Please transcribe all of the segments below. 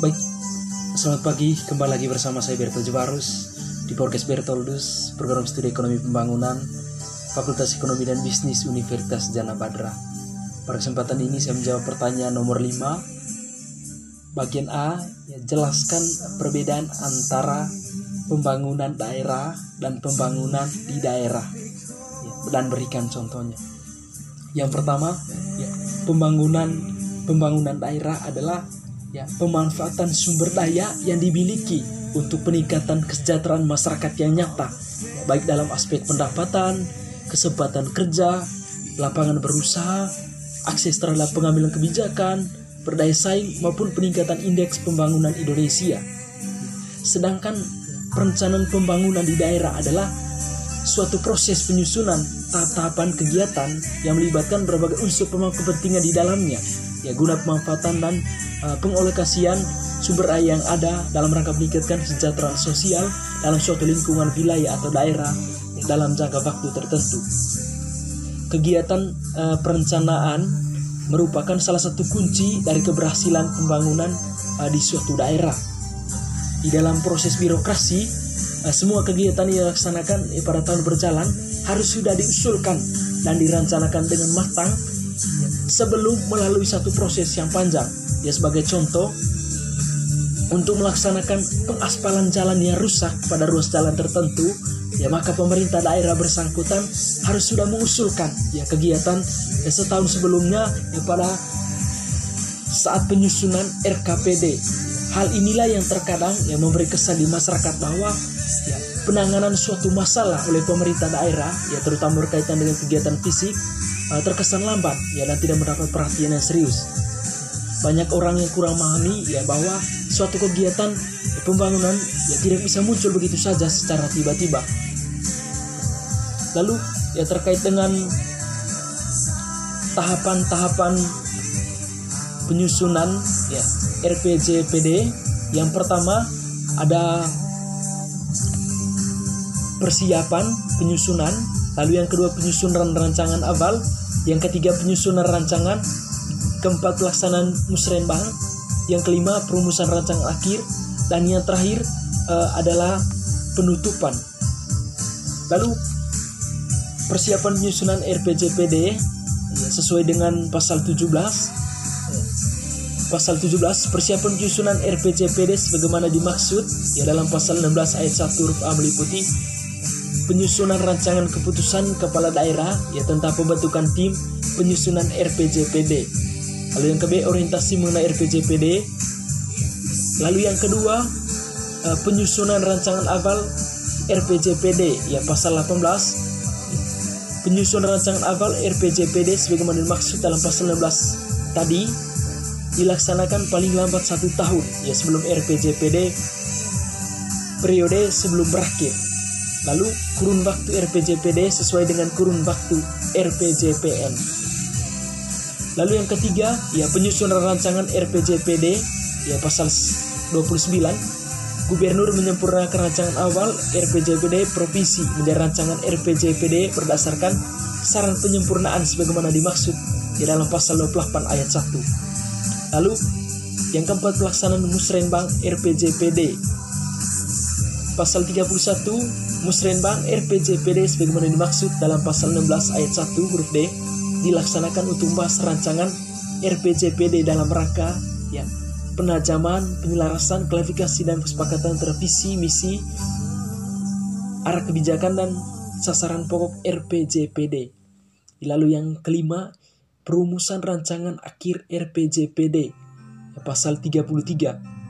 Baik, selamat pagi. Kembali lagi bersama saya Bertol Jebarus di podcast Bertoldus, program studi ekonomi pembangunan, Fakultas Ekonomi dan Bisnis Universitas Jana Badra. Pada kesempatan ini saya menjawab pertanyaan nomor 5. Bagian A, ya, jelaskan perbedaan antara pembangunan daerah dan pembangunan di daerah. Ya, dan berikan contohnya. Yang pertama, ya, pembangunan pembangunan daerah adalah ya pemanfaatan sumber daya yang dimiliki untuk peningkatan kesejahteraan masyarakat yang nyata ya, baik dalam aspek pendapatan, kesempatan kerja, lapangan berusaha, akses terhadap pengambilan kebijakan, berdaya saing maupun peningkatan indeks pembangunan Indonesia. Sedangkan perencanaan pembangunan di daerah adalah suatu proses penyusunan tahapan kegiatan yang melibatkan berbagai unsur pemangku kepentingan di dalamnya ya guna pemanfaatan dan uh, pengolokasian sumber daya yang ada dalam rangka meningkatkan kesejahteraan sosial dalam suatu lingkungan wilayah atau daerah dalam jangka waktu tertentu. Kegiatan uh, perencanaan merupakan salah satu kunci dari keberhasilan pembangunan uh, di suatu daerah. Di dalam proses birokrasi, uh, semua kegiatan yang dilaksanakan uh, pada tahun berjalan harus sudah diusulkan dan direncanakan dengan matang sebelum melalui satu proses yang panjang. Ya sebagai contoh, untuk melaksanakan pengaspalan jalan yang rusak pada ruas jalan tertentu, ya maka pemerintah daerah bersangkutan harus sudah mengusulkan ya kegiatan ya, setahun sebelumnya ya pada saat penyusunan RKPD. Hal inilah yang terkadang yang memberi kesan di masyarakat bahwa ya, penanganan suatu masalah oleh pemerintah daerah ya terutama berkaitan dengan kegiatan fisik uh, terkesan lambat ya dan tidak mendapat perhatian yang serius. Banyak orang yang kurang memahami ya bahwa suatu kegiatan pembangunan ya tidak bisa muncul begitu saja secara tiba-tiba. Lalu ya terkait dengan tahapan-tahapan penyusunan ya RPJPD yang pertama ada persiapan penyusunan lalu yang kedua penyusunan rancangan awal yang ketiga penyusunan rancangan keempat pelaksanaan musrenbang yang kelima perumusan rancangan akhir. Dan yang terakhir uh, adalah penutupan. Lalu persiapan penyusunan RPJPD ya, sesuai dengan pasal 17 pasal 17 persiapan penyusunan RPJPD sebagaimana dimaksud ya dalam pasal 16 ayat 1 huruf A meliputi penyusunan rancangan keputusan kepala daerah ya tentang pembentukan tim penyusunan RPJPD. Lalu yang kedua orientasi mengenai RPJPD. Lalu yang kedua eh, penyusunan rancangan awal RPJPD ya pasal 18 penyusunan rancangan awal RPJPD sebagaimana dimaksud dalam pasal 16 tadi dilaksanakan paling lambat satu tahun ya sebelum RPJPD periode sebelum berakhir Lalu kurun waktu RPJPD sesuai dengan kurun waktu RPJPN. Lalu yang ketiga, ya penyusunan rancangan RPJPD ya pasal 29 Gubernur menyempurnakan rancangan awal RPJPD provinsi menjadi rancangan RPJPD berdasarkan saran penyempurnaan sebagaimana dimaksud di dalam pasal 28 ayat 1. Lalu yang keempat pelaksanaan musrenbang RPJPD pasal 31 Musrenbang RPJPD sebagaimana dimaksud dalam pasal 16 ayat 1 huruf D dilaksanakan untuk membahas rancangan RPJPD dalam rangka ya penajaman, penyelarasan, klarifikasi dan kesepakatan visi, misi, arah kebijakan dan sasaran pokok RPJPD. Lalu yang kelima, perumusan rancangan akhir RPJPD pasal 33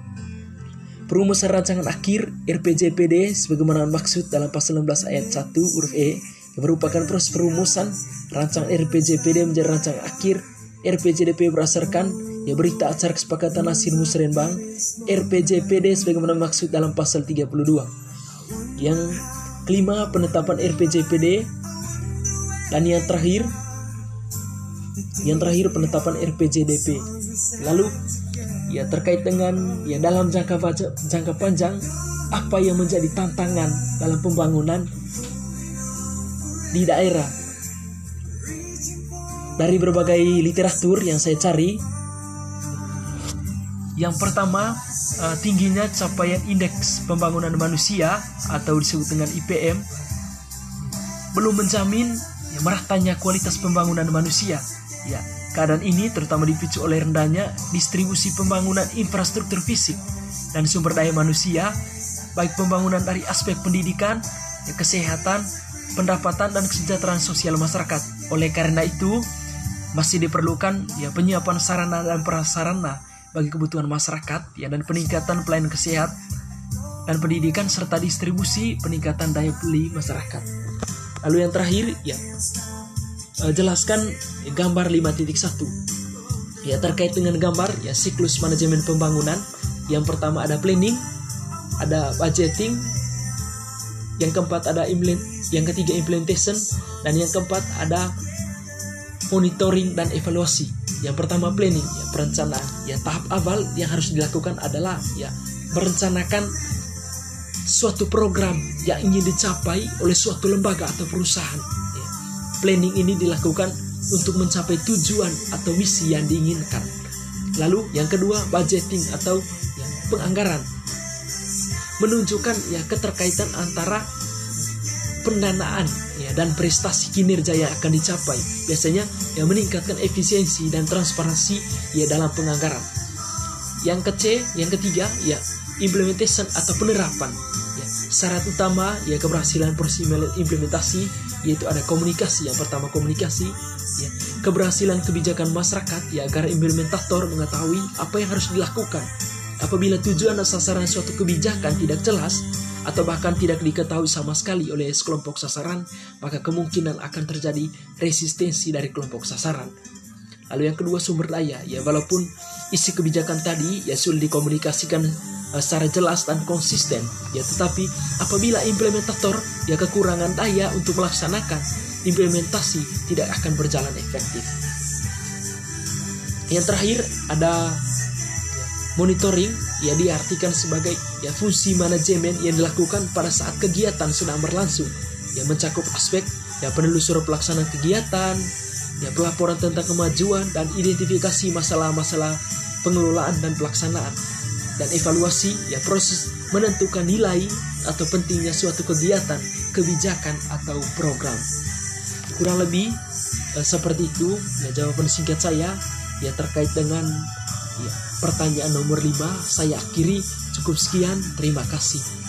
Perumusan rancangan akhir RPJPD sebagaimana maksud dalam pasal 16 ayat 1 huruf E yang merupakan proses perumusan rancangan RPJPD menjadi rancangan akhir RPJDP berdasarkan ya berita acara kesepakatan hasil musrenbang RPJPD sebagaimana maksud dalam pasal 32. Yang kelima penetapan RPJPD dan yang terakhir yang terakhir penetapan RPJDP. Lalu ya terkait dengan ya dalam jangka jangka panjang apa yang menjadi tantangan dalam pembangunan di daerah dari berbagai literatur yang saya cari yang pertama uh, tingginya capaian indeks pembangunan manusia atau disebut dengan IPM belum menjamin ya, meratanya kualitas pembangunan manusia. Ya, keadaan ini terutama dipicu oleh rendahnya distribusi pembangunan infrastruktur fisik dan sumber daya manusia, baik pembangunan dari aspek pendidikan, kesehatan, pendapatan dan kesejahteraan sosial masyarakat. Oleh karena itu, masih diperlukan ya penyiapan sarana dan prasarana bagi kebutuhan masyarakat ya dan peningkatan pelayanan kesehatan dan pendidikan serta distribusi peningkatan daya beli masyarakat. Lalu yang terakhir ya uh, jelaskan gambar 5.1 ya terkait dengan gambar ya siklus manajemen pembangunan yang pertama ada planning ada budgeting yang keempat ada implement yang ketiga implementation dan yang keempat ada monitoring dan evaluasi. Yang pertama planning ya perencanaan ya tahap awal yang harus dilakukan adalah ya merencanakan suatu program yang ingin dicapai oleh suatu lembaga atau perusahaan. Ya. planning ini dilakukan untuk mencapai tujuan atau misi yang diinginkan. Lalu yang kedua budgeting atau ya, penganggaran menunjukkan ya keterkaitan antara pendanaan ya dan prestasi kinerja yang akan dicapai. Biasanya yang meningkatkan efisiensi dan transparansi ya dalam penganggaran. Yang ke C yang ketiga ya implementation atau penerapan. Ya syarat utama ya keberhasilan implementasi yaitu ada komunikasi. Yang pertama komunikasi ya keberhasilan kebijakan masyarakat ya agar implementator mengetahui apa yang harus dilakukan apabila tujuan dan sasaran suatu kebijakan tidak jelas atau bahkan tidak diketahui sama sekali oleh kelompok sasaran, maka kemungkinan akan terjadi resistensi dari kelompok sasaran. Lalu yang kedua sumber daya, ya walaupun isi kebijakan tadi ya sudah dikomunikasikan uh, secara jelas dan konsisten, ya tetapi apabila implementator ya kekurangan daya untuk melaksanakan implementasi tidak akan berjalan efektif. Yang terakhir ada monitoring ya diartikan sebagai ya fungsi manajemen yang dilakukan pada saat kegiatan sedang berlangsung. Yang mencakup aspek ya penelusuran pelaksanaan kegiatan ya pelaporan tentang kemajuan dan identifikasi masalah-masalah pengelolaan dan pelaksanaan. Dan evaluasi ya proses menentukan nilai atau pentingnya suatu kegiatan kebijakan atau program. Kurang lebih eh, seperti itu. Ya jawaban singkat saya ya terkait dengan ya, pertanyaan nomor 5 saya akhiri. Cukup sekian terima kasih